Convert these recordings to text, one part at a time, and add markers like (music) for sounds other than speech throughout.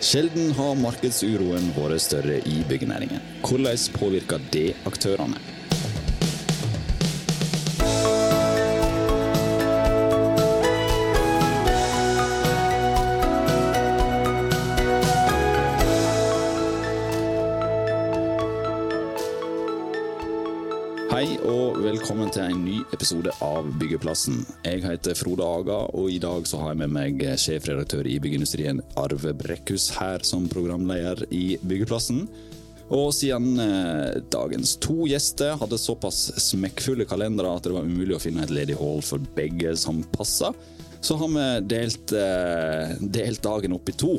Sjelden har markedsuroen vært større i byggenæringen. Hvordan påvirker det aktørene? Episode av Byggeplassen. Jeg heter Frode Aga, og i dag så har jeg med meg sjefredaktør i Byggeindustrien Arve Brekkhus her som programleder i Byggeplassen. Og siden eh, dagens to gjester hadde såpass smekkfulle kalendere at det var umulig å finne et ledig hull for begge som passa, så har vi delt, eh, delt dagen opp i to.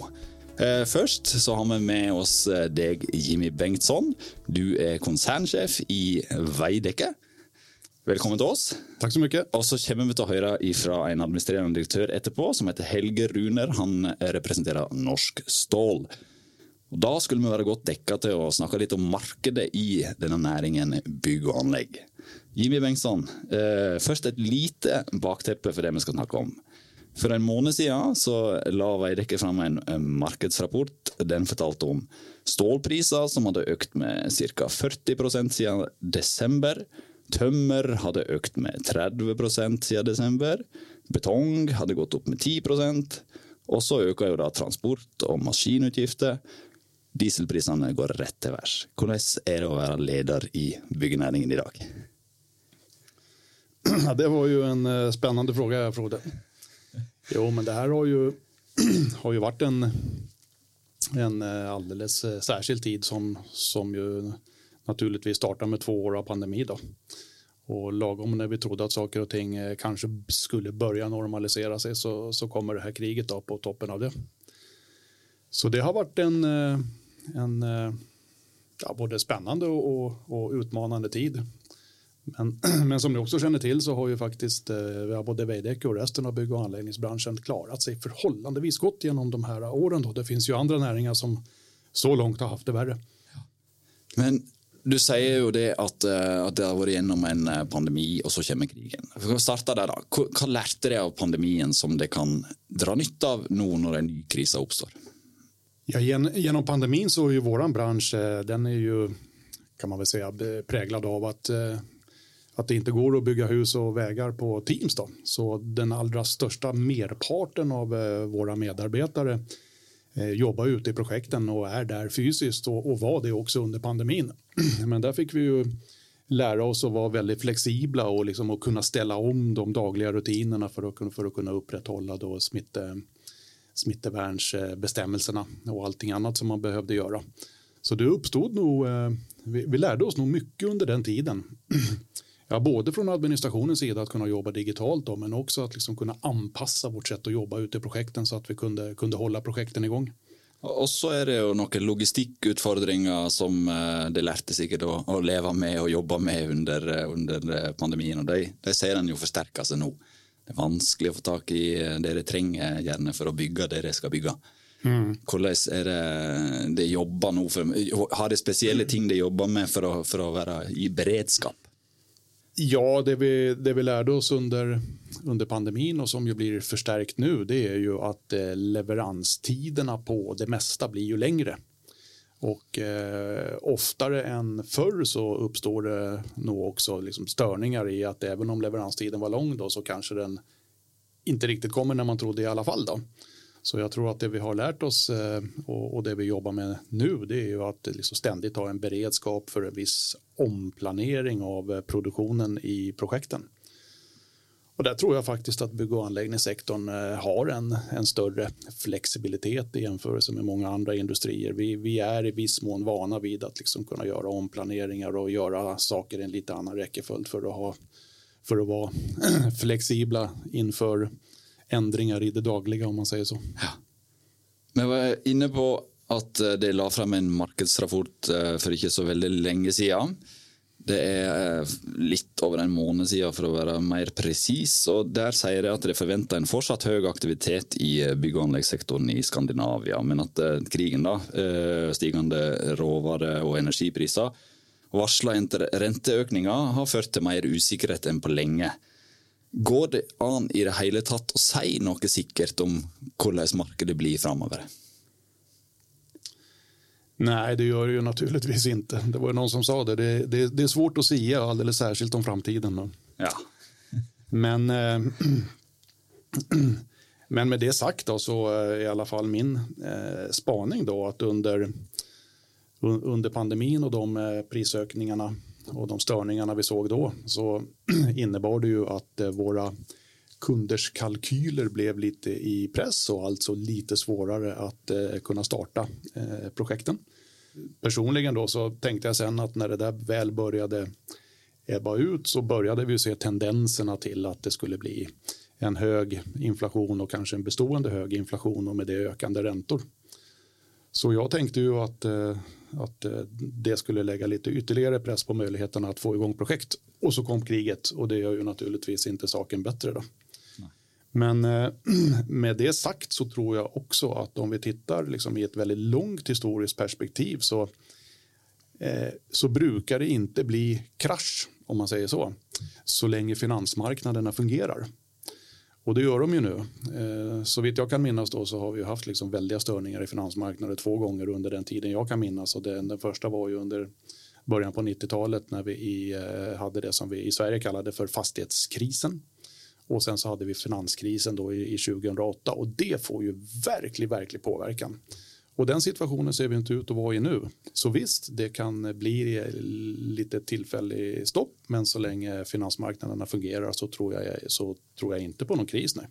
Eh, Først så har vi med oss eh, deg, Jimmy Bengtsson. Du er konsernsjef i Veidekke. Velkommen til oss. Takk så mye. Og så kommer vi til å høre fra en administrerende direktør etterpå, som heter Helge Runer. Han representerer Norsk Stål. Og Da skulle vi være godt dekka til å snakke litt om markedet i denne næringen bygg og anlegg. Jimmy Bengtsson, eh, først et lite bakteppe for det vi skal snakke om. For en måned siden så la Veidekke fram en markedsrapport. Den fortalte om stålpriser som hadde økt med ca. 40% siden desember. Tømmer hadde økt med 30% siden desember. Betong hadde gått opp med 10% Og så øker jo da transport og maskinutgifter. Dieselprisene går rett til værs. Hvordan er det å være leder i byggenæringen i dag? (clears throat) Ja, det var jo en spennende spørsmål, Frode. Jo, men det her har jo, (clears throat) har jo vært en, en eh, alldeles eh, tid som, som ju naturligtvis starta med två år av pandemi. Då. Och lagom när vi trodde att saker och ting eh, kanske skulle börja normalisera sig så, så kommer det här kriget då på toppen av det. Så det har varit en, eh, en eh, ja, både spännande och, och, utmanande tid. Men, (clears throat) men som ni också känner till så har ju faktiskt eh, både Veidekke och resten av bygg och anläggningsbranschen klarat sig förhållandevis gott genom de här åren. Då. Det finns ju andra näringar som så långt har haft det värre. Men du sier jo det at, eh, at det har vært gjennom en eh, pandemi, og så kommer krigen. Å der da. Hva, lærte dere av pandemien som det kan dra nytte av nå når en ny krise oppstår? Ja, gjennom genom pandemin så er jo våran bransch, eh, den er jo, kan man vel si, preget av at, at det ikke går å bygge hus og vägar på Teams. Då. Så den allra største merparten av våre medarbeidere eh, ute i projekten og er der fysisk, och var det også under pandemin. (clears throat) Men der fikk vi jo lære oss å være veldig flexibla og liksom å kunne stelle om de daglige rutinene for å, för att kunna upprätthålla då smitte, smittevernbestemmelsene og allting annet som man behøvde gjøre. Så det oppstod nog, eh, vi, vi lærte oss nog mye under den tiden. (clears throat) Ja, både fra administrationens sida att kunne jobbe digitalt men også att liksom kunna anpassa vårt sätt å jobbe ute i projekten så at vi kunde, kunde hålla projekten igång. Og så er det jo noen logistikkutfordringer som de lærte sikkert å, å leve med og jobbe med under, eh, under eh, pandemien. Og de, de ser en jo forsterker seg nå. Det er vanskelig å få tak i eh, det de trenger gjerne for å bygge det de skal bygge. Hvordan er det de jobber nå? For, har de spesielle ting de jobber med for å, for å være i beredskap? Ja, det vi, det vi lärde oss under, under pandemin och som ju blir förstärkt nu det är ju att eh, leveranstiderna på det mesta blir ju längre. Och eh, oftare än förr så uppstår det nog också liksom störningar i att även om leveranstiden var lång då så kanske den inte riktigt kommer när man trodde i alla fall. Då. Så jag tror att det vi har lärt oss eh, och, och det vi jobbar med nu det är ju att liksom ständigt ha en beredskap för en viss omplanering av eh, produktionen i projekten. Och där tror jag faktiskt att bygg och anläggningssektorn eh, har en, en större flexibilitet i jämförelse med många andra industrier. Vi, vi är i viss mån vana vid att liksom kunna göra omplaneringar och göra saker i en lite annan räckeföljd för att, ha, för att vara (clears throat) flexibla inför ändringar i det daglige, om man sier så. Vi var inne på at eh, de la frem en markedsrapport eh, for ikke så veldig lenge siden. Det er eh, litt over en måned siden for å være mer presis. og Der sier de at de forventer en fortsatt høy aktivitet i bygg- og anleggssektoren i Skandinavia, men at krigen, da, stigende råvare- og energipriser varsla renteøkninger har ført til mer usikkerhet enn på lenge. Går det an i det hele tatt å si noe sikkert om hvordan markedet blir framover? Nej, det gjør det ju naturligtvis inte. Det var någon som sa det. Det, det, det är svårt att si alldeles särskilt om framtiden. Ja. Men, eh, (clears throat) men med det sagt då, så är i alla fall min eh, spaning då att under, under pandemin och de eh, prisökningarna och de störningarna vi såg då så (clears throat) innebar det ju att eh, våra kunders kalkyler blev lite i press och alltså lite svårare att eh, kunna starta eh, projekten. Personligen då så tänkte jag sen att när det där väl började ebba ut så började vi se tendenserna till att det skulle bli en hög inflation och kanske en bestående hög inflation och med det ökande räntor. Så jag tänkte ju att, att eh, det skulle lägga lite ytterligare press på möjligheterna att få igång projekt. Och så kom kriget och det gör ju naturligtvis inte saken bättre. Då. Men eh, (clears throat) med det sagt så tror jag också att om vi tittar liksom i ett väldigt långt historiskt perspektiv så, så brukar det inte bli krasch, om man säger så, så länge finansmarknaderna fungerar. Och det gör de ju nu. Eh, så vitt jag kan minnas då så har vi haft liksom väldiga störningar i finansmarknaden två gånger under den tiden jag kan minnas. Och den, den första var ju under början på 90-talet när vi i, eh, hade det som vi i Sverige kallade för fastighetskrisen. Och sen så hade vi finanskrisen då i, i 2008 och det får ju verklig, verklig påverkan. Och den situationen ser vi inte ut att vara i nu. Så visst, det kan bli lite tillfällig stopp, men så länge finansmarknaderna fungerar så tror jag, så tror jag inte på någon kris. Nej.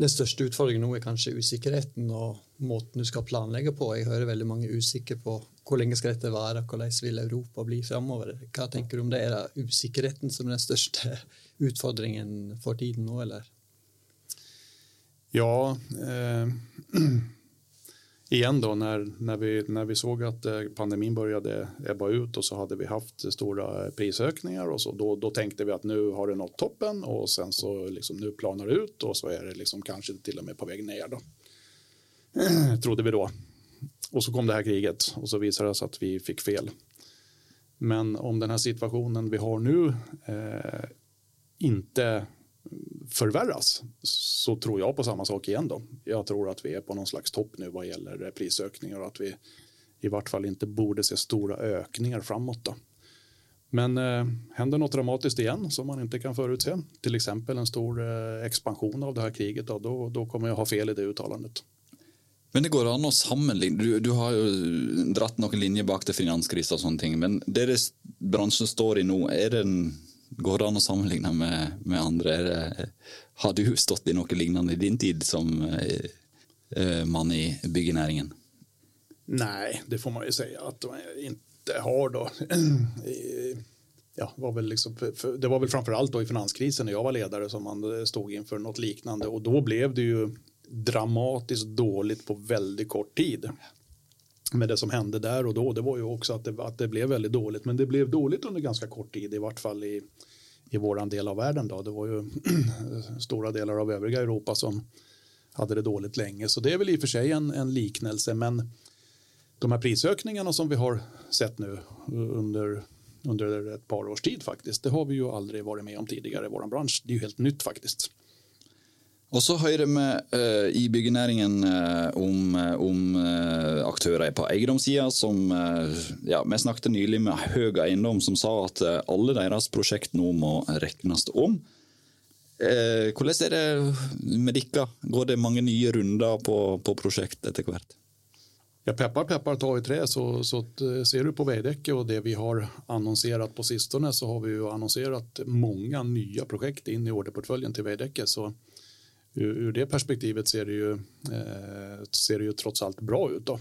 Den største utfordringen nå er kanskje usikkerheten og måten du skal planlegge på. Jeg hører veldig mange usikre på hvor lenge skal dette vare, hvordan vil Europa bli framover. Hva tenker du om det? Er det usikkerheten som er den største utfordringen for tiden nå, eller? Ja, eh, (clears throat) igen då när, när, vi, när vi såg att eh, pandemin började ebba ut och så hade vi haft stora prisökningar och så då, då vi att nu har det nått toppen och sen så liksom nu planar det ut och så är det liksom kanske till och med på väg ner då. (clears throat) Trodde vi då. Och så kom det här kriget och så visade det sig att vi fick fel. Men om den här situationen vi har nu eh, inte förvärras så tror jag på samma sak igen då. Jag tror att vi är på någon slags topp nu vad gäller prisökningar och att vi i vart fall inte borde se stora ökningar framåt då. Men eh, händer något dramatiskt igen som man inte kan förutse, till exempel en stor eh, expansion av det här kriget, då, då, då kommer jag ha fel i det uttalandet. Men det går an å sammenligne. Du, du har jo dratt noen linjer bak til finanskrisen og sånne ting. Men deres bransje står i nå, er det en Går det an å sammenligne med, med andre? Har du stått i noe lignende i din tid som eh, eh, mann i byggenæringen? Nej, det får man ju säga att man inte har då. ja, var väl liksom, det var väl framfor alt i finanskrisen när jag var ledare som man stod inför något liknande och då blev det ju dramatiskt dåligt på väldigt kort tid. Med det som hände där och då, det var ju också att det, att det blev väldigt dåligt. Men det blev dåligt under ganska kort tid, i vart fall i, i våran del av världen. Då. Det var ju (clears throat) stora delar av övriga Europa som hade det dåligt länge. Så det är väl i och för sig en, en liknelse. Men de här prisökningarna som vi har sett nu under, under ett par års tid faktiskt, det har vi ju aldrig varit med om tidigare i vår bransch. Det är ju helt nytt faktiskt. Og så hører vi uh, i byggenæringen uh, om, uh, aktører på eiendomssida som ja, Vi snakket nylig med Høg Eiendom, som sa at alle deres prosjekt nå må regnes om. hvordan er det med dere? Går det mange nye runder på, på prosjekt etter hvert? Ja, peppar peppar ta i trä så, så ser du på Veidekke og det vi har annonsert på sistone så har vi jo annonsert mange nye prosjekt inn i orderportföljen til Veidekke. Så ur, ur det perspektivet ser det, ju, eh, ser det ju trots allt bra ut. Då.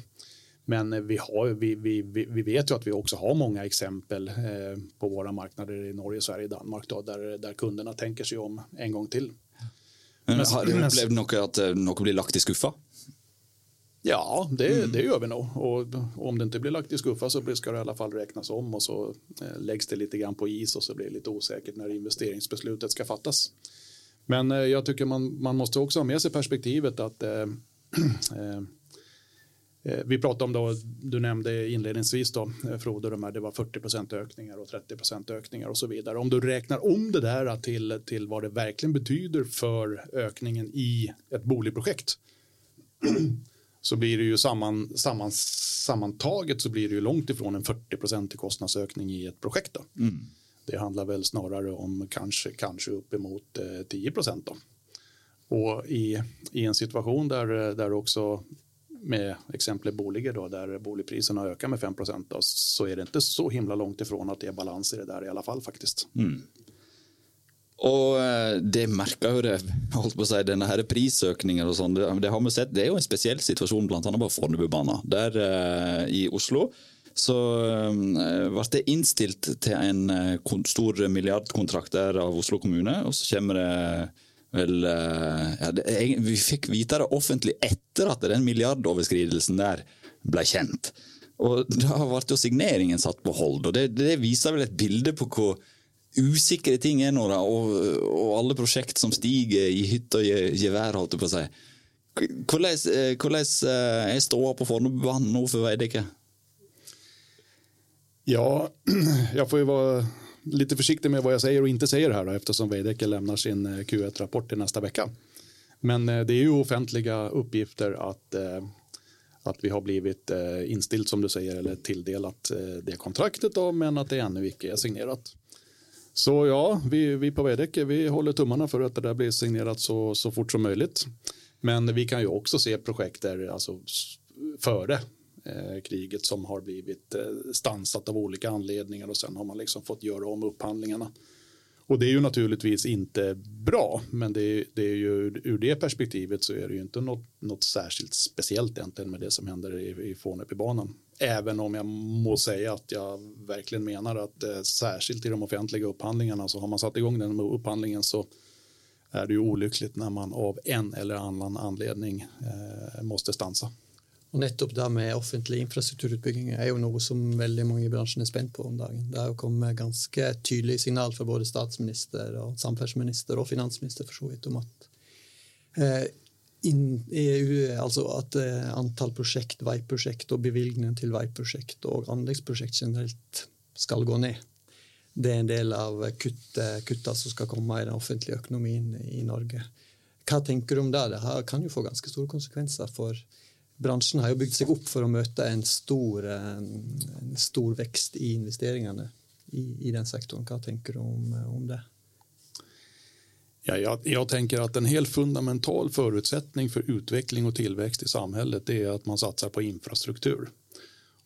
Men vi, har, vi, vi, vi vet ju att vi också har många exempel eh, på våra marknader i Norge, Sverige Danmark då, där, där kunderna tänker sig om en gång till. Men, har du upplevt något att eh, något blir lagt i skuffa? Ja, det, mm. det gör vi nog. Och om det inte blir lagt i skuffa så ska det i alla fall räknas om och så eh, läggs det lite grann på is och så blir det lite osäkert när investeringsbeslutet ska fattas. Men eh, jag tycker man, man måste också ha med sig perspektivet att eh, (clears throat) eh, vi pratade om då, du nämnde inledningsvis då, Frode, de här, det var 40% ökningar och 30% ökningar och så vidare. Om du räknar om det där till, till vad det verkligen betyder för ökningen i ett boligprojekt (clears throat) så blir det ju samman, samman, sammantaget så blir det ju långt ifrån en 40% kostnadsökning i ett projekt. Då. Mm. Det handlar väl snarare om kanske, kanske uppemot eh, 10 procent. Då. Och i, i en situation där, där också med exemplet boliger då, där boligpriserna ökar med 5 procent så är det inte så himla långt ifrån att det är balans i det där i alla fall faktiskt. Mm. Og eh, det merker jo det, på å si, denne her prisøkningen og det, det, har vi sett. Det er jo en spesiell situasjon bl.a. på Fornebubanen. Der eh, i Oslo så eh, ble det innstilt til en eh, stor milliardkontrakt der av Oslo kommune, og så kommer det vel eh, ja, det, Vi fikk vite det offentlig etter at den milliardoverskridelsen der ble kjent. Og da ble jo signeringen satt på hold. og Det, det viser vel et bilde på hvor usikre ting er nå, da, og, og, alle prosjekt som stiger i hytte og gevær, holdt jeg på å si. Hvordan, hvordan er ståa på Fornebubanen nå for Veidekke? Ja, (clears throat) jag får ju vara lite försiktig med vad jag säger och inte säger här då, eftersom Veidekke lämnar sin eh, Q1-rapport i nästa vecka. Men det är ju offentliga uppgifter att, att vi har blivit inställt som du säger eller tilldelat det kontraktet då, men att det ännu inte är signerat. Så ja, vi, vi på Veidekke vi håller tummarna för att det där blir signerat så, så fort som möjligt. Men vi kan ju också se projekt där, alltså före eh, kriget som har blivit eh, stansat av olika anledningar och sen har man liksom fått göra om upphandlingarna. Och det är ju naturligtvis inte bra, men det är, det är ju ur det perspektivet så är det ju inte något, något särskilt speciellt egentligen med det som händer i, i Fornebybanan. Även om jag må säga att jag verkligen menar att eh, särskilt i de offentliga upphandlingarna så har man satt igång den upphandlingen så är det ju olyckligt när man av en eller annan anledning eh, måste stansa. Og nettopp det med offentlig infrastrukturutbygging er jo noe som veldig mange i bransjen er spent på om dagen. Det har jo kommet ganske tydelige signal fra både statsminister, og samferdselsminister og finansminister for så vidt om at eh, in, EU, altså at eh, antall prosjekt, veiprosjekt og bevilgningen til veiprosjekt og anleggsprosjekt generelt skal gå ned. Det er en del av kutta som skal komme i den offentlige økonomien i Norge. Hva tenker du om det? Det kan jo få ganske store konsekvenser. for Bransjen har jo bygd seg opp for å møte en stor, eh, en stor vekst i investeringene i, i, den sektoren. Hva tenker du om, om det? Ja, jag, jag, tänker att en helt fundamental förutsättning för utveckling och tillväxt i samhället är att man satsar på infrastruktur.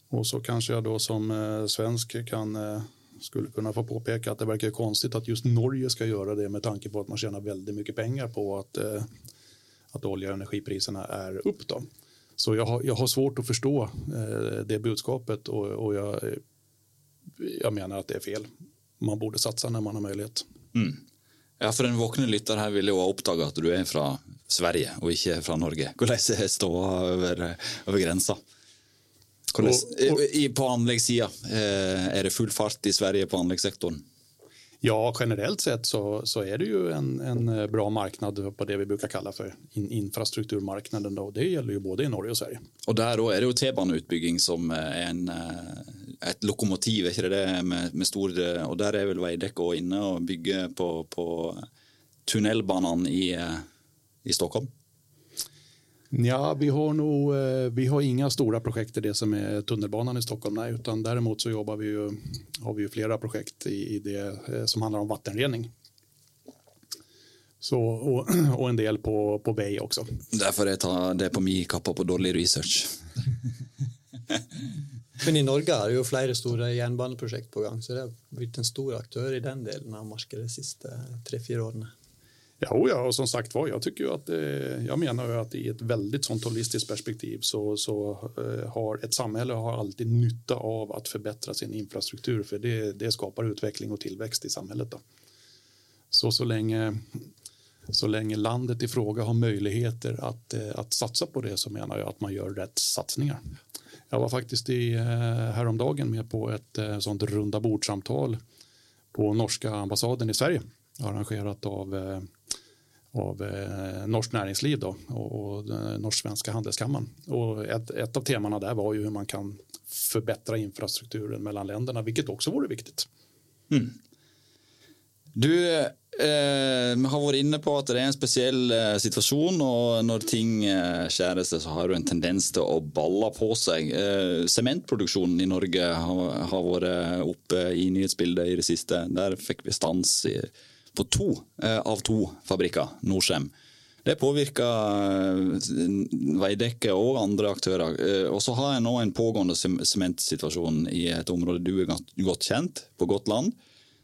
Och så kanske jag då som eh, svensk kan, eh, skulle kunna få påpeka att det verkar konstigt att just Norge ska göra det med tanke på att man tjänar väldigt mycket pengar på att, eh, att olja och energipriserna är upp. Då. Så jag har, jag har svårt att förstå eh, det budskapet och, och jag, jag menar att det är fel. Man borde satsa när man har möjlighet. Mm. Ja, for En våkne lytter her vil jo ha oppdaga at du er fra Sverige og ikke fra Norge. Hvordan er ståa over, over grensa? Hvordan, på anleggssida, eh, er det full fart i Sverige på anleggssektoren? Ja, generellt sett så, så är det ju en, en bra marknad på det vi brukar kalla för in, infrastrukturmarknaden. Då. Det gäller ju både i Norge och Sverige. Och där är det ju T-baneutbygging som är en, eh, ett lokomotiv, är inte det med, med stor, och där är väl Veidekke inne och bygger på, på tunnelbanan i, eh, i Stockholm? Ja, vi har nog, eh, vi har inga stora projekt i det som är tunnelbanan i Stockholm, nej, utan däremot så jobbar vi ju, har vi ju flera projekt i, i det eh, som handlar om vattenrening. Så, och, (clears throat) och en del på, på Bay också. Därför jag tar det på min kappa på dålig research. (laughs) Men i Norge er det jo flere store jernbaneprosjekt på gang, så det har blitt en stor aktør i den delen av markedet de siste tre-fire årene. Ja, ja, och som sagt var, jag tycker att eh, jag menar att i ett väldigt sånt holistiskt perspektiv så, så eh, har ett samhälle har alltid nytta av att förbättra sin infrastruktur för det, det skapar utveckling och tillväxt i samhället. Då. Så, så, länge, så länge landet i fråga har möjligheter att, eh, att satsa på det så menar jag att man gör rätt satsningar. Jag var faktiskt i, häromdagen med på ett sånt runda bordsamtal på norska ambassaden i Sverige arrangerat av av eh, Norskt Näringsliv då, och, och Norsk-Svenska Handelskammaren. Och ett, av temana där var ju hur man kan förbättra infrastrukturen mellan länderna, vilket också vore viktigt. Mm. Du, Eh, har vært inne på at det er en spesiell eh, situasjon, og når ting eh, skjærer så har du en tendens til å balle på seg. Eh, sementproduksjonen i Norge har, har, vært oppe i nyhetsbildet i det siste. Der fikk vi stans i, på to eh, av to fabrikker, Norcem. Det påvirker eh, Veidekke og andre aktører. Og så har jeg nå en pågående sementsituasjon i et område du er godt kjent, på godt land.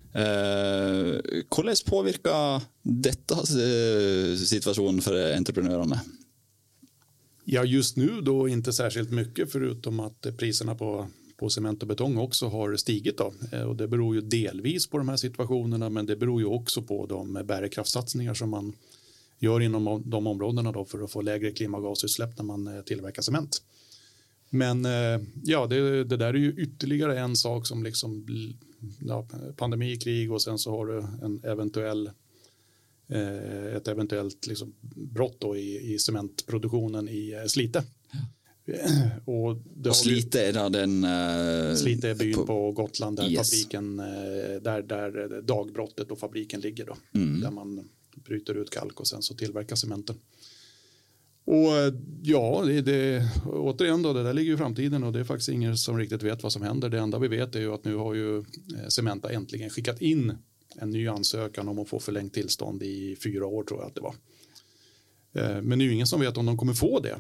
hvordan påvirker dette eh, situasjonen for entreprenørene? Ja, just nu då inte särskilt mycket förutom att priserna på, på cement och betong också har stigit. Då. Eh, och det beror ju delvis på de här situationerna men det beror ju också på de bärkraftssatsningar som man gör inom de områdena då för att få lägre klimatgasutsläpp när man tillverkar cement. Men ja, det, det där är ju ytterligare en sak som liksom ja, pandemi, krig och sen så har du en eventuell eh, ett eventuellt liksom brott i, i cementproduktionen i eh, Slite. Och, (clears throat) og Slite er da den... Uh, Slite er byen på, på Gotland der, yes. fabriken, der, där, där dagbrottet og fabriken ligger Da, Mm. Der man bryter ut kalk og sen så tilverker cementen. Og ja, det, det, återigen då, det der ligger i framtiden og det er faktisk ingen som riktig vet hva som hender. Det enda vi vet er jo at nå har jo eh, Cementa äntligen skickat inn en ny ansøkan om å få forlengt tilstand i fyra år tror jeg at det var. Eh, men det er jo ingen som vet om de kommer få det.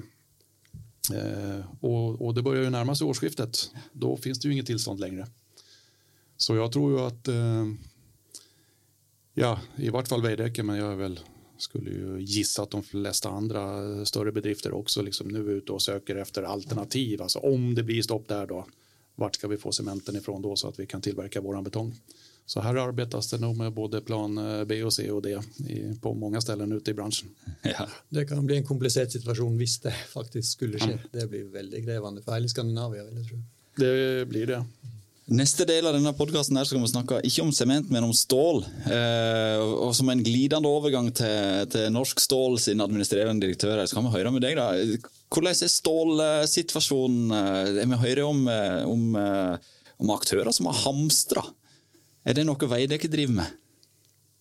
Eh, och, och det börjar ju närma sig årsskiftet. Då finns det ju inget tillstånd längre. Så jag tror ju att ja, i vart fall Veidekke, men jag är väl skulle ju gissa att de flesta andra större bedrifter också liksom nu är ute och söker efter alternativ. Alltså om det blir stopp där då, vart ska vi få cementen ifrån då så att vi kan tillverka våran betong? Så her arbeides det nå med både plan eh, B og C og D på mange steder ute i bransjen. (laughs) Ja. Det kan bli en komplisert situasjon hvis det faktisk skulle skje. Det blir veldig krevende for hele Skandinavia. vil jeg tro. Det blir det. Neste del av denne podkasten skal vi snakke ikke om sement, men om stål. Eh, og Som en glidende overgang til, til Norsk Stål sin administrerende direktør, så kan vi høre med deg. da. Hvordan er stålsituasjonen? Eh, vi hører om, eh, om, om aktører som har hamstra. Er det noe Veidekke driver med?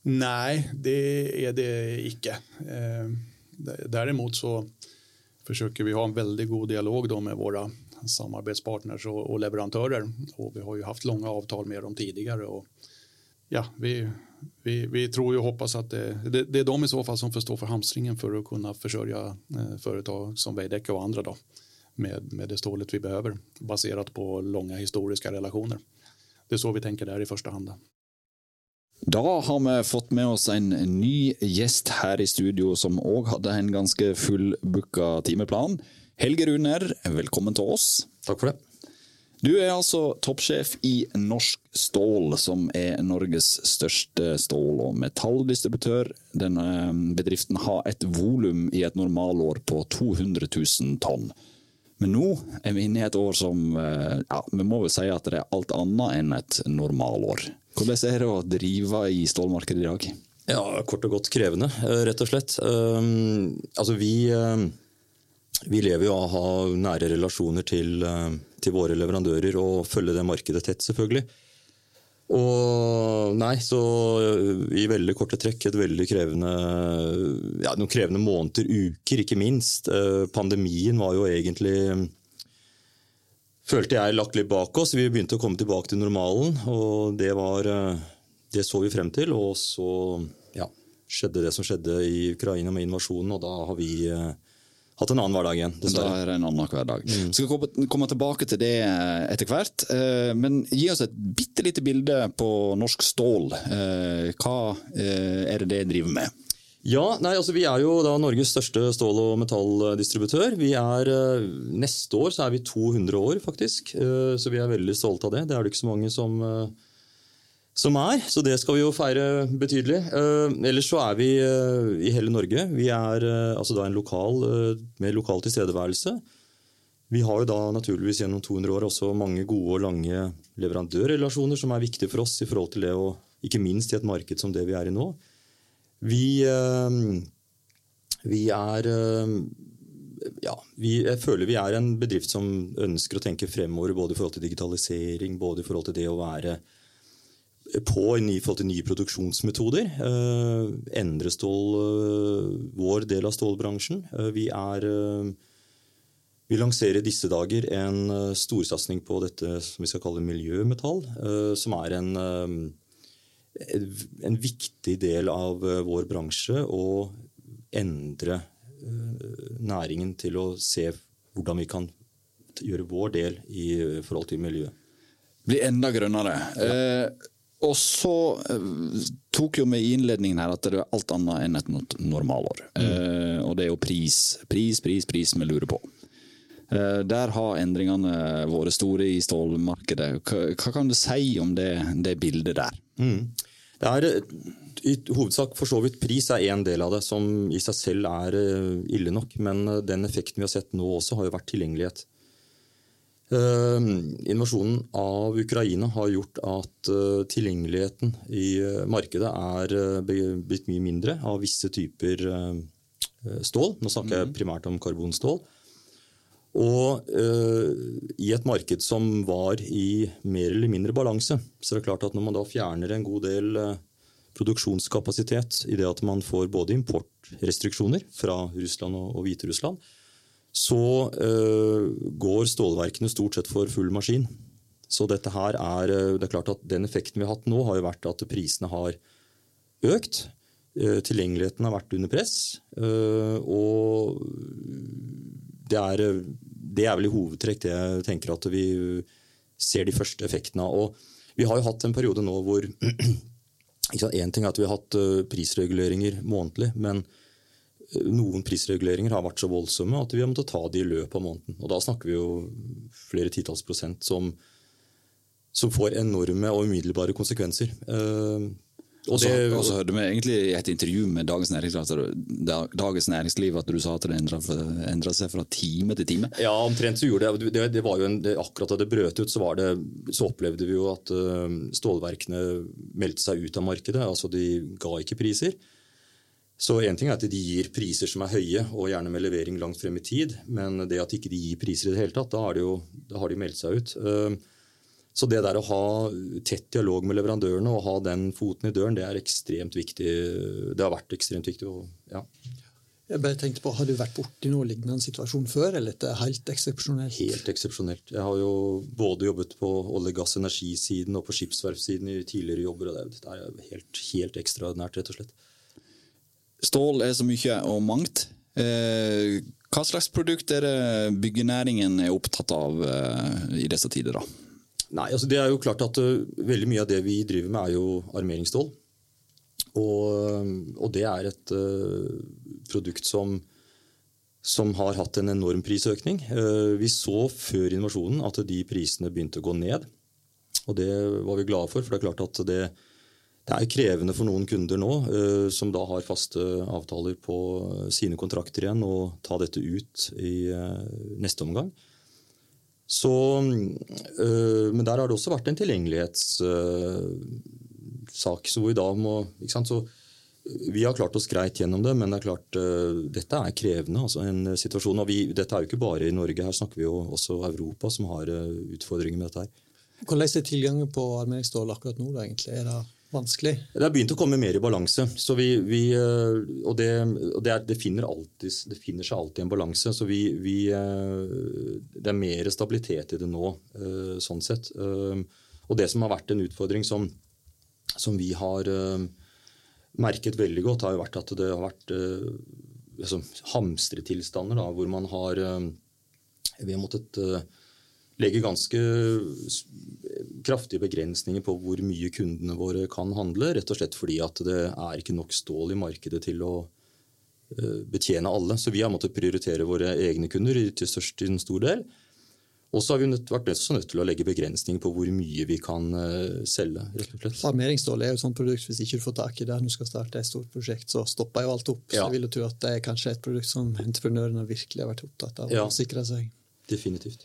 Nei, det er det ikke. Derimot så forsøker vi å ha en veldig god dialog med våre samarbeidspartnere og, och, leverantörer. Och vi har jo hatt lange avtaler med dem tidligere. Og ja, vi, vi, vi tror og hoppas at det, det, det, er de i så fall som får stå for hamstringen for å kunne forsørge eh, företag som Veidekke og andre da, med, med det stålet vi behøver, basert på lange historiske relationer. Det är så vi tänker där i första hand. Da har vi fått med oss en ny gjest her i studio som òg hadde en ganske fullbooka timeplan. Helge Runer, velkommen til oss. Takk for det. Du er altså toppsjef i Norsk Stål, som er Norges største stål- og metalldistributør. Denne bedriften har et volum i et normalår på 200 000 tonn. Men nå er vi inne i et år som eh, ja, vi må vel si at det er alt annet enn et normalår. Hvordan er det å drive i stålmarkedet i dag? Ja, Kort og godt krevende, eh, rett og slett. Um, altså vi... Um vi lever jo av å ha nære relasjoner til, um, til, våre leverandører og følge det markedet tett, selvfølgelig. Og nei, så i veldig korte trekk et veldig krevende ja, noen krevende måneder, uker, ikke minst. Eh, pandemien var jo egentlig Følte jeg lagt litt bak oss. Vi begynte å komme tilbake til normalen, og det var eh, Det så vi frem til. Og så ja, skjedde det som skjedde i Ukraina med invasjonen, og da har vi hatt en annen hverdag igjen. Dessverre. Da er det en annen hverdag. Mm. Skal komme tilbake til det eh, etter hvert. Eh, men gi oss et bitte lite bilde på Norsk Stål. Eh, hva er det det driver med? Ja, nei, altså Vi er jo da Norges største stål- og metalldistributør. Vi er, Neste år så er vi 200 år, faktisk. Så vi er veldig stolte av det. Det er det ikke så mange som som er, så det skal vi jo feire betydelig. Uh, ellers så er vi uh, i hele Norge. Vi er uh, altså da en lokal, med lokal tilstedeværelse. Vi har jo da naturligvis gjennom 200 år også mange gode og lange leverandørrelasjoner som er viktige for oss i forhold til det, og ikke minst i et marked som det vi er i nå. Vi, vi er ja, vi, jeg føler vi er en bedrift som ønsker å tenke fremover både i forhold til digitalisering, både i forhold til det å være på i forhold til nye produksjonsmetoder. Uh, endre stål, uh, vår del av stålbransjen. Uh, vi er vi lanserer i disse dager en storsatsing på dette som vi skal kalle miljømetall, som er en, en viktig del av vår bransje. Å endre næringen til å se hvordan vi kan gjøre vår del i forhold til miljøet. Bli enda grønnere. Ja. Eh, og så eh, tok jo vi i innledningen her at det er alt annet enn et normalår. Mm. Eh, og det er jo pris, pris, pris, pris vi lurer på. Eh, der har endringene vært store i stålmarkedet. Hva, hva, kan du si om det, det bildet der? Mm. Det er i hovedsak for så vidt pris er én del av det, som i seg selv er eh, ille nok. Men eh, den effekten vi har sett nå også, har jo vært tilgjengelighet. Uh, invasjonen av Ukraina har gjort at uh, tilgjengeligheten i uh, markedet er blitt mye mindre av visse typer stål. Nå snakker jeg mhm. primært om karbonstål. Og i et marked som var i mer eller mindre balanse, så er det klart at når man da fjerner en god del produksjonskapasitet i det at man får både importrestriksjoner fra Russland og, og Hviterussland, så uh, går stålverkene stort sett for full maskin. Så dette her er, eh, det er klart at Den effekten vi har hatt nå, har jo vært at prisene har økt. Uh, tilgjengeligheten har vært under press. Og det er, det er, vel i hovedtrekk det jeg tenker at vi ser de første effektene av. Og vi har jo hatt en periode nå hvor (clears throat) Én ting er at vi har hatt prisreguleringer månedlig, men noen prisreguleringer har vært så voldsomme at vi har måttet ta de i løpet av måneden. Og da snakker vi jo flere titalls prosent som, som får enorme og umiddelbare konsekvenser. Uh, og så hørte vi egentlig i et intervju med Dagens Næringsliv, Dagens Næringsliv at du sa at det endra seg fra time til time? Ja, omtrent så gjorde det. det, det var jo en, det, akkurat da det brøt ut, så, det, så opplevde vi jo at uh, stålverkene meldte seg ut av markedet. altså De ga ikke priser. Så en ting er at De gir priser som er høye, og gjerne med levering langt frem i tid. Men det at ikke de gir priser i det hele tatt, da har de, jo, da har de meldt seg ut. Ehm, så det der å ha tett dialog med leverandørene og ha den foten i døren, det er ekstremt viktig. Det har vært ekstremt viktig. ja. Jeg bare tenkte på, Har du vært borti noen lignende situasjon før, eller er det helt eksepsjonelt? Helt eksepsjonelt. Jeg har jo både jobbet på olje-, gass- og energisiden og på skipsverftsiden i tidligere jobber. og Det er helt, helt ekstraordinært, rett og slett. Stål er så mye og mangt. Eh, hva slags produkt er det byggenæringen er opptatt av eh, i disse tider? da? Nei, altså Det er jo klart at uh, veldig mye av det vi driver med, er jo armeringsstål. Og, og det er et uh, produkt som, som, har hatt en enorm prisøkning. Uh, vi så før invasjonen at de prisene begynte å gå ned. Og det var vi glade for, for det er klart at det, det er krevende for noen kunder nå, uh, som da har faste avtaler på sine kontrakter igjen, å ta dette ut i uh, neste omgang. Så, uh, men der har det også vært en tilgjengelighetssak. så vi da må, så vi har klart oss greit gjennom det, men det er klart, dette er krevende. Altså en situasjon, og vi, Dette er jo ikke bare i Norge, her snakker vi jo også Europa som har utfordringer med dette. her. Hvordan er tilgangen på armeringsstål akkurat nå? Da, egentlig? Er det vanskelig? Det har begynt å komme mer i balanse. Vi, vi, eh, og, det, og det, er, det, finner alltid, det, finner seg alltid en balanse. så vi, eh, Det er mer stabilitet i det nå, eh, sånn sett. Og det som har vært en utfordring som, som vi har merket veldig godt, har jo vært at det har vært altså, hamstretilstander da, hvor man har Vi har måttet legge ganske kraftige begrensninger på hvor mye kundene våre kan handle. Rett og slett fordi at det er ikke nok stål i markedet til å eh, betjene alle. Så vi har måttet prioritere våre egne kunder til størst en stor del. Og så har vi nødt, vært nødt, nødt til å legge begrensninger på hvor mye vi kan uh, selge. rett og slett. Armeringsstål er jo et sånt produkt hvis ikke du får tak i det når du skal starte et stort prosjekt, så stopper jo alt opp. Ja. Så jeg vil jo tro at det er kanskje et produkt som entreprenørene virkelig har vært opptatt av ja. å sikre seg. Definitivt.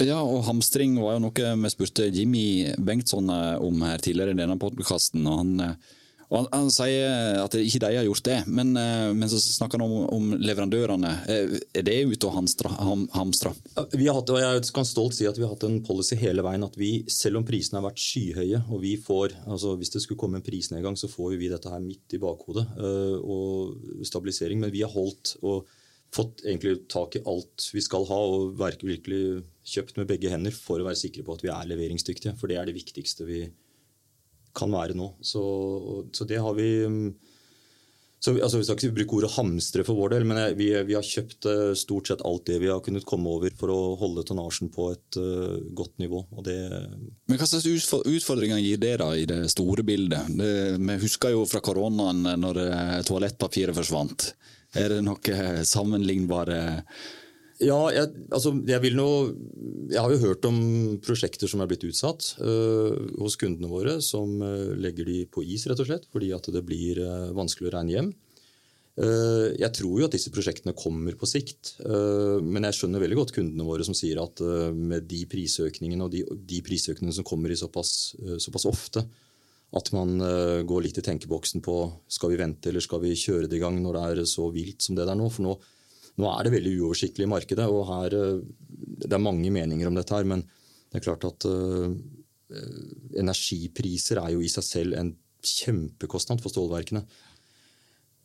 Ja, og hamstring var jo noe vi spurte Jimmy Bengtsson eh, om her tidligere i denne podkasten. Og han, eh, Og han, han, sier at ikke de har gjort det, men, eh, men så snakker han om, om, leverandørene. Er det ute å hamstre? Ham, hamstre? Vi har hatt, og Jeg kan stolt si at vi har hatt en policy hele veien at vi, selv om prisene har vært skyhøye, og vi får, altså hvis det skulle komme en prisnedgang, så får vi dette her midt i bakhodet og stabilisering. Men vi har holdt og fått egentlig tak i alt vi skal ha, og virkelig kjøpt med begge hender for å være sikre på at vi er leveringsdyktige. For det er det viktigste vi kan være nå. Så, så det har vi mm, så, altså, Vi skal ikke bruke ordet hamstre for vår del, men vi, vi, har kjøpt uh, stort sett alt det vi har kunnet komme over for å holde tonnasjen på et uh, godt nivå. Det, men Hva slags utfordringer gir det da i det store bildet? Det, vi husker jo fra koronaen når uh, toalettpapiret forsvant. Er det noe sammenlignbare ja, jeg, altså, jeg, vil nå, jeg har jo hørt om prosjekter som er blitt utsatt uh, hos kundene våre, som uh, legger de på is, rett og slett, fordi at det blir uh, vanskelig å regne hjem. Jeg tror jo at disse prosjektene kommer på sikt, men jeg skjønner veldig godt kundene våre som sier at med de prisøkningene og de, de prisøkningene som kommer i såpass, såpass ofte, at man går litt i tenkeboksen på skal vi vente eller skal vi kjøre det i gang når det er så vilt som det det er nå. For nå, nå er det veldig uoversiktlig i markedet, og her, eh, det er mange meninger om dette her. Men det er klart at uh, energipriser er jo i seg selv en kjempekostnad for stålverkene.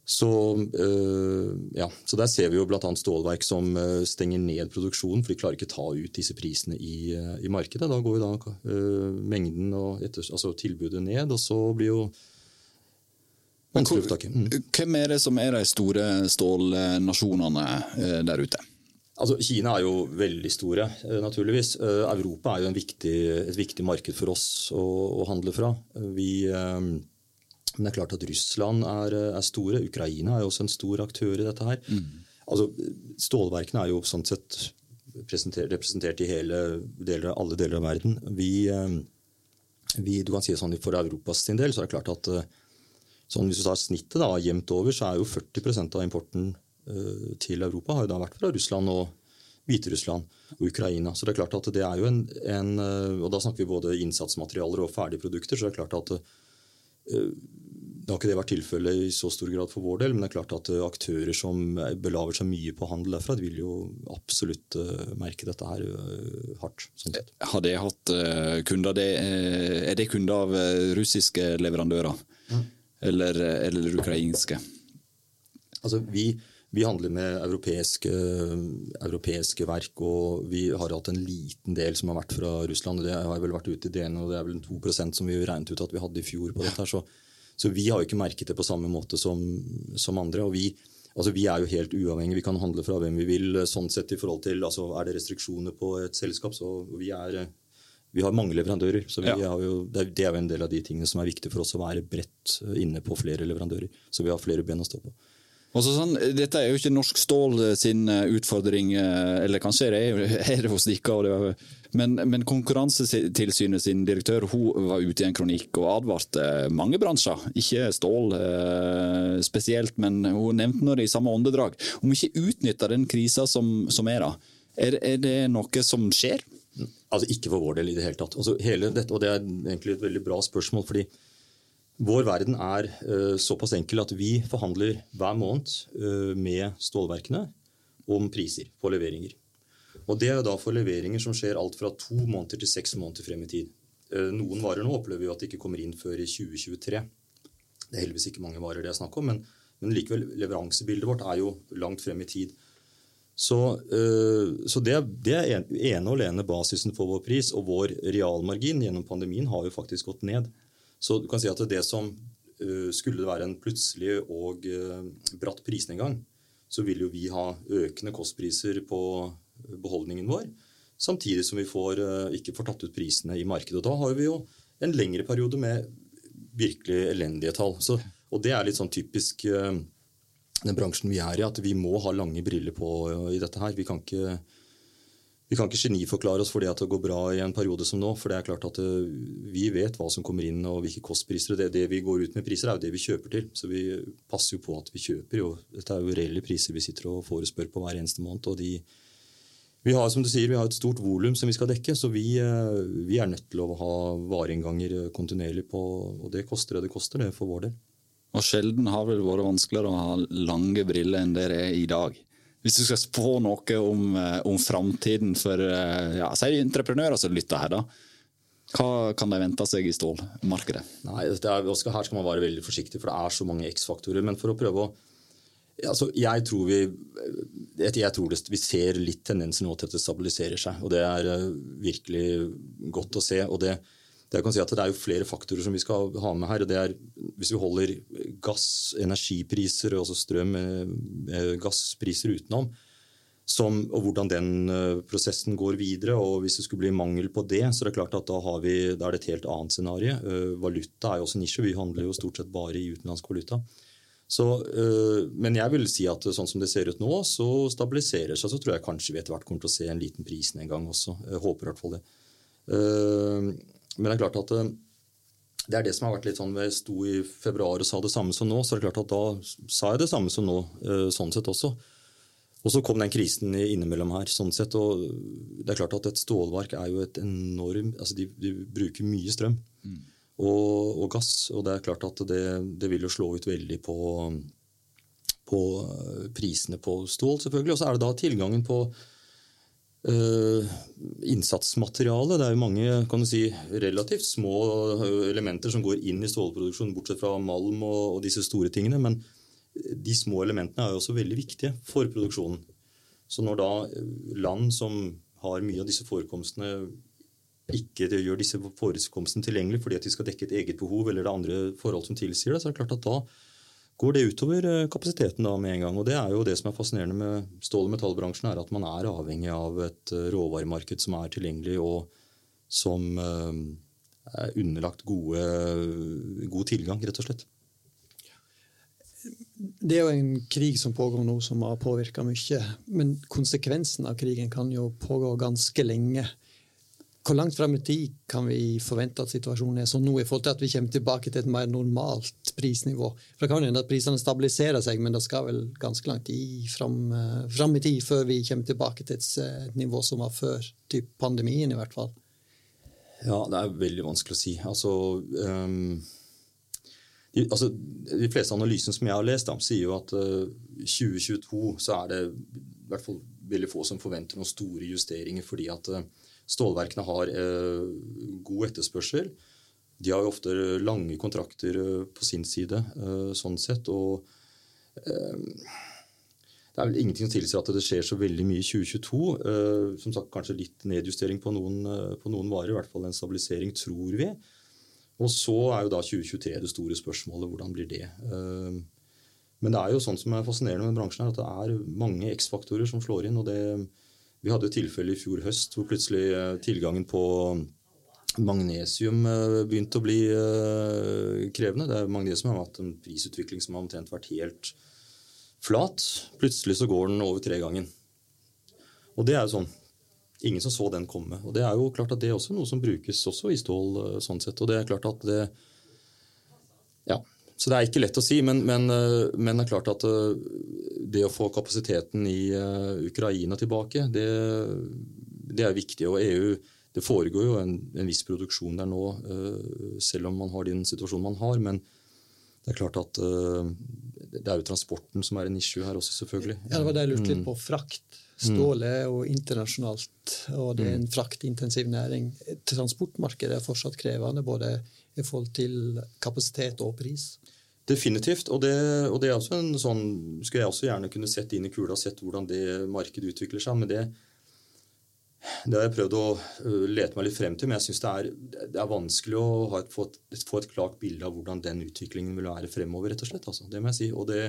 Så, uh, ja, så der ser vi jo bl.a. stålverk som uh, stenger ned produksjonen, for de klarer ikke ta ut disse prisene i, i markedet. Da går jo da mengden og etter, altså tilbudet ned, og så blir jo Mm. Hvem er det som er de store stålnasjonene eh, der ute? Altså, Kina er jo veldig store, eh, naturligvis. Eh, Europa er jo viktig, et viktig marked for oss å, å handle fra. Vi, men det er klart at Russland er, er, store. Ukraina er jo også en stor aktør i dette her. Mm. Altså, Stålverkene er jo sånn sett representert i hele deler, alle deler av verden. Vi, vi, du kan si det sånn For Europas sin del så er det klart at Sånn Hvis du tar snittet da, jevnt over, så er jo 40% av importen til Europa har jo da vært fra Russland og Hviterussland og Ukraina. Så det er klart at det er jo en, en Og da snakker vi både innsatsmaterialer og ferdigprodukter. Så det er klart at det har ikke det vært tilfellet i så stor grad for vår del, men det er klart at aktører som belaver seg mye på handel derfra, de vil jo absolutt merke dette her hardt. Sånn har det hatt kunder det, Er det kunder av russiske leverandører? Mm eller, eller ukrainske? Altså, vi, vi handler med europeiske, europeiske, verk, og vi har hatt en liten del som har vært fra Russland. Det har vel vært ute i DN, og det er vel 2% som vi regnet ut at vi hadde i fjor. på dette. her, Så, så vi har jo ikke merket det på samme måte som, som andre. og vi, altså vi er jo helt uavhengige. Vi kan handle fra hvem vi vil. sånn sett i forhold til, altså Er det restriksjoner på et selskap, så vi er vi har mange leverandører. så ja. jo, det, er, jo en del av de tingene som er viktig for oss å være bredt inne på flere leverandører. Så vi har flere ben å stå på. Sånn, dette er jo ikke Norsk Stål sin eh, utfordring, eh, eller kanskje det er, er det hos dere. Men, men Konkurransetilsynet sin direktør hun var ute i en kronikk og advarte mange bransjer, ikke stål eh, spesielt, men hun nevnte det i samme åndedrag, om ikke utnytte den krisa som, som er da. Er, er det noe som skjer? Altså Ikke for vår del i det hele tatt. Altså, hele dette, og Det er egentlig et veldig bra spørsmål. fordi vår verden er uh, såpass enkel at vi forhandler hver måned uh, med stålverkene om priser på leveringer. Og Det er jo da for leveringer som skjer alt fra to måneder til seks måneder frem i tid. Uh, noen varer nå opplever jo at de ikke kommer inn før i 2023. Det er heldigvis ikke mange varer det er snakk om, men, men likevel, leveransebildet vårt er jo langt frem i tid. Så, uh, så det, det, er ene og alene basisen for vår pris. Og vår realmargin gjennom pandemien har jo faktisk gått ned. Så du kan si at det som uh, skulle være en plutselig og bratt prisnedgang, så vil jo vi ha økende kostpriser på beholdningen vår. Samtidig som vi får, ikke får tatt ut prisene i markedet. Og da har vi jo en lengre periode med virkelig elendige tall. Så, og det er litt sånn typisk den bransjen vi er i, at vi må ha lange briller på i dette her. Vi kan ikke, vi kan ikke geniforklare oss for det at det går bra i en periode som nå. For det er klart at eh, vi vet hva som kommer inn og hvilke kostpriser. Det, det vi går ut med priser, er jo det vi kjøper til. Så vi passer jo på at vi kjøper. Jo. Dette er jo reelle priser vi sitter og får og spør på hver eneste måned. og de vi har som du sier, vi har et stort volum som vi skal dekke, så vi, eh, vi er nødt til å ha vareinnganger kontinuerlig på Og det koster det det koster, det for vår del. Og sjelden har vel vært vanskeligere å ha lange briller enn det er i dag. Hvis du skal spå noe om, eh, om framtiden for eh, ja, si entreprenører som lytter her, da. Hva kan de vente seg i stålmarkedet? Nei, er, Her skal man være veldig forsiktig, for det er så mange X-faktorer. Men for å prøve å altså, Jeg tror vi jeg tror det, vi ser litt tendenser nå til at det stabiliserer seg. og Det er uh, virkelig godt å se. og det, det, si det er jo flere faktorer som vi skal ha med her. og det er Hvis vi holder gass, energipriser, og strøm, eh, gasspriser utenom, som, og hvordan den prosessen går videre. og Hvis det skulle bli mangel på det, så er det klart at da, vi, da er det et helt annet scenario. Valuta er jo også nisje. Vi handler jo stort sett bare i utenlandsk valuta. Så, øh, men jeg vil si at sånn som det ser ut nå, så stabiliserer seg. Så tror jeg kanskje vi etter hvert kommer til å se en liten pris en gang også. Jeg håper i hvert fall det. men det er klart at det er det som har vært litt sånn Jeg sto i februar og sa det samme som nå, så er det klart at da sa jeg det samme som nå, sånn sett også. Og så kom den krisen innimellom her. sånn sett, og det er klart at Et stålverk er jo et enormt altså de, de bruker mye strøm mm. Og, og, gass. Og det er klart at det, det, vil jo slå ut veldig på, på prisene på stål, selvfølgelig. Og så er det da tilgangen på uh, innsatsmateriale. Det er jo mange kan du si, relativt små elementer som går inn i stålproduksjon, bortsett fra malm og, og disse store tingene. men de små elementene er jo også veldig viktige for produksjonen. Så når da land som har mye av disse forekomstene, ikke gjør disse forekomstene tilgjengelig fordi at de skal dekke et eget behov, eller det er andre forhold som tilsier det, så er det klart at da går det utover eh, kapasiteten da med en gang. Og Det er jo det som er fascinerende med stål- og metallbransjen, er at man er avhengig av et eh, råvaremarked som er tilgjengelig, og som eh, er underlagt gode, god tilgang, rett og slett det er jo en krig som pågår nå, som har påvirka mye. Men konsekvensen av krigen kan jo pågå ganske lenge. Hvor langt fram i tid kan vi forvente at situasjonen er sånn nå, i forhold til at vi kommer tilbake til et mer normalt prisnivå? For Det kan hende at prisene stabiliserer seg, men det skal vel ganske langt i, fram, eh, fram, i tid før vi kommer tilbake til et, et nivå som var før typ pandemien, i hvert fall. Ja, det er veldig vanskelig å si. Altså... Um altså, de fleste analysene som jeg har lest, da, sier jo at uh, eh, 2022 så er det i hvert fall veldig få som forventer noen store justeringer, fordi at uh, stålverkene har uh, god etterspørsel. De har jo ofte lange kontrakter på sin side, sånn sett. og det er vel ingenting som tilsier at det skjer så veldig mye i 2022. som sagt, Kanskje litt nedjustering på noen, på noen varer, i hvert fall en stabilisering, tror vi. Og så er jo da 2023 det store spørsmålet. Hvordan blir det? Eh, men det er jo sånn som er fascinerende med bransjen, her, at det er mange X-faktorer som slår inn. og det, Vi hadde et tilfelle i fjor høst hvor plutselig eh, tilgangen på magnesium eh, begynte å bli krevende. Det er Magnesium har hatt en prisutvikling som har omtrent vært helt flat. Plutselig så går den over tregangen. Og det er jo sånn ingen som så den komme. Og Det er jo klart at det er også noe som brukes også i stål. Eh, sånn sett, og det er klart at det Ja, så det er ikke lett å si, men, men, eh, men det er klart at eh, det å få kapasiteten i Ukraina tilbake, det, det er viktig. Og EU Det foregår jo en, en, viss produksjon der nå, selv om man har den situasjonen man har. Men det er klart at det er jo transporten som er en issue her også, selvfølgelig. Ja, Det var det jeg lurte litt mm. på. Frakt Ståle og internasjonalt, og det er en mm. fraktintensiv næring. Transportmarkedet er fortsatt krevende, både i forhold til kapasitet og pris. Definitivt. Og det, og det er også en sånn, skulle jeg også gjerne kunne sett inn i kula sett hvordan det markedet utvikler seg. Men det, det har jeg prøvd å øh, lete meg litt frem til, men jeg syns det, det, er vanskelig å et, få, et, få, et, klart bilde av hvordan den utviklingen vil være fremover, rett og slett. Altså. Det må jeg si. Og det,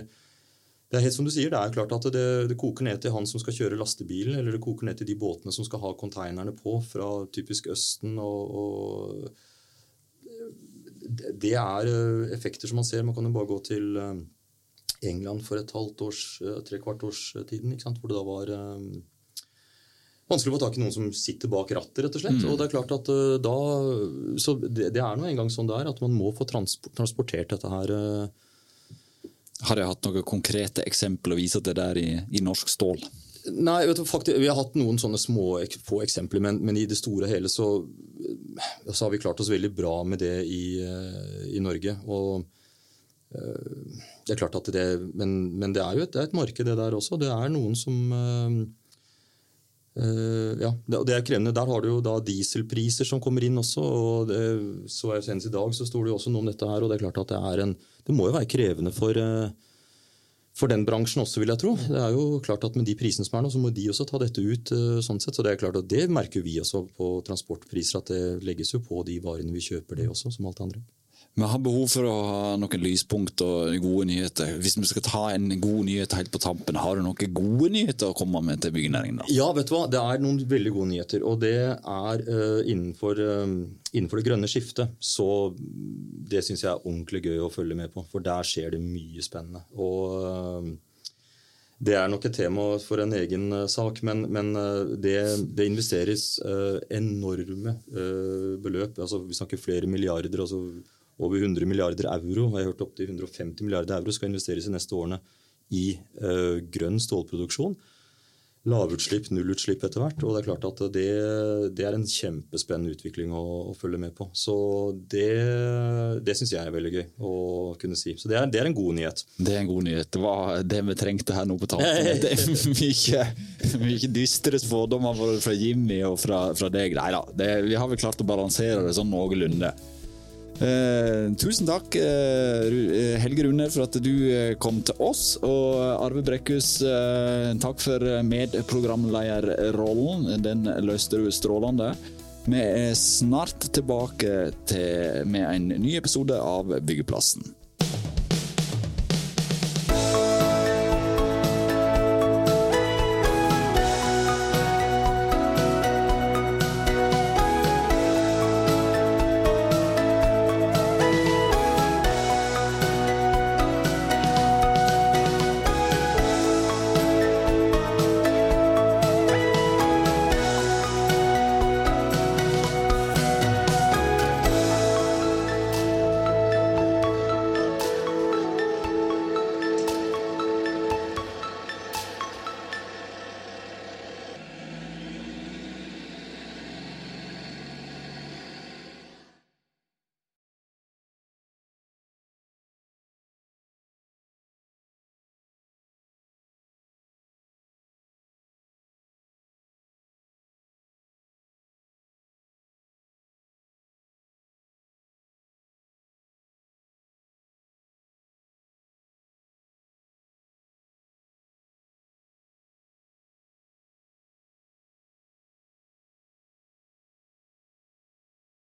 det er helt som du sier, det er klart at det, det, koker ned til han som skal kjøre lastebilen, eller det koker ned til de båtene som skal ha konteinerne på fra typisk Østen. og, og det er eh, effekter som man ser. Man kan jo bare gå til eh, England for et halvt års, eh, tre kvart års tiden, hvor det da var vanskelig å få tak i noen som sitter bak rattet, rett og slett. Mm. Og det er klart at da, så det, det er nå engang sånn det er, at man må få transportert dette her har jeg hatt noen konkrete eksempler å vise til der i, i norsk stål? Nei, du, faktisk, Vi har hatt noen sånne små få eksempler, men, men, i det store og hele så, så, har vi klart oss veldig bra med det i, eh, i Norge. Og det er klart at det, men, men det er jo et, det er et marked, det der også. Det er noen som Uh, ja, det, er krevende. Der har du jo da dieselpriser som kommer inn også. og det, så Senest i dag så sto det jo også noe om dette her. og Det er klart at det er en, det må jo være krevende for, uh, for den bransjen også, vil jeg tro. Det er jo klart at Med de prisene som er nå, så må de også ta dette ut. Uh, sånn sett, så Det er klart at det merker vi også på transportpriser, at det legges jo på de varene vi kjøper, det også, som alt andre. Vi har behov for å ha noen lyspunkt og gode nyheter. Hvis vi skal ta en god nyhet helt på tampen, har du noen gode nyheter å komme med til byggenæringen? da? Ja, vet du hva? det er noen veldig gode nyheter. Og det er uh, innenfor, uh, innenfor, det grønne skiftet. Så det syns jeg er ordentlig gøy å følge med på. For der skjer det mye spennende. Og uh, det er nok et tema for en egen sak, men, men det, det, investeres enorme beløp. Altså, vi snakker flere milliarder. altså over 100 milliarder euro, har jeg hørt opptil 150 milliarder euro skal investeres i neste årene i uh, grønn stålproduksjon. Lavutslipp, nullutslipp etter hvert. Og det er klart at det, det er en kjempespennende utvikling å, å, følge med på. Så det, det syns jeg er veldig gøy å kunne si. Så det er, det er, en god nyhet. Det er en god nyhet. Det var det vi trengte her nå på tampen. Det er (laughs) mye, mye dystre spådommer fra Jimmy og fra, fra deg. Nei da, vi har vel klart å balansere det sånn noenlunde. Eh, tusen takk, eh, eh, Helge Rune, for at du eh, kom til oss. Og Arve Brekkhus, eh, takk for medprogramlederrollen. Den løste du strålende. Vi er snart tilbake til, med en ny episode av Byggeplassen.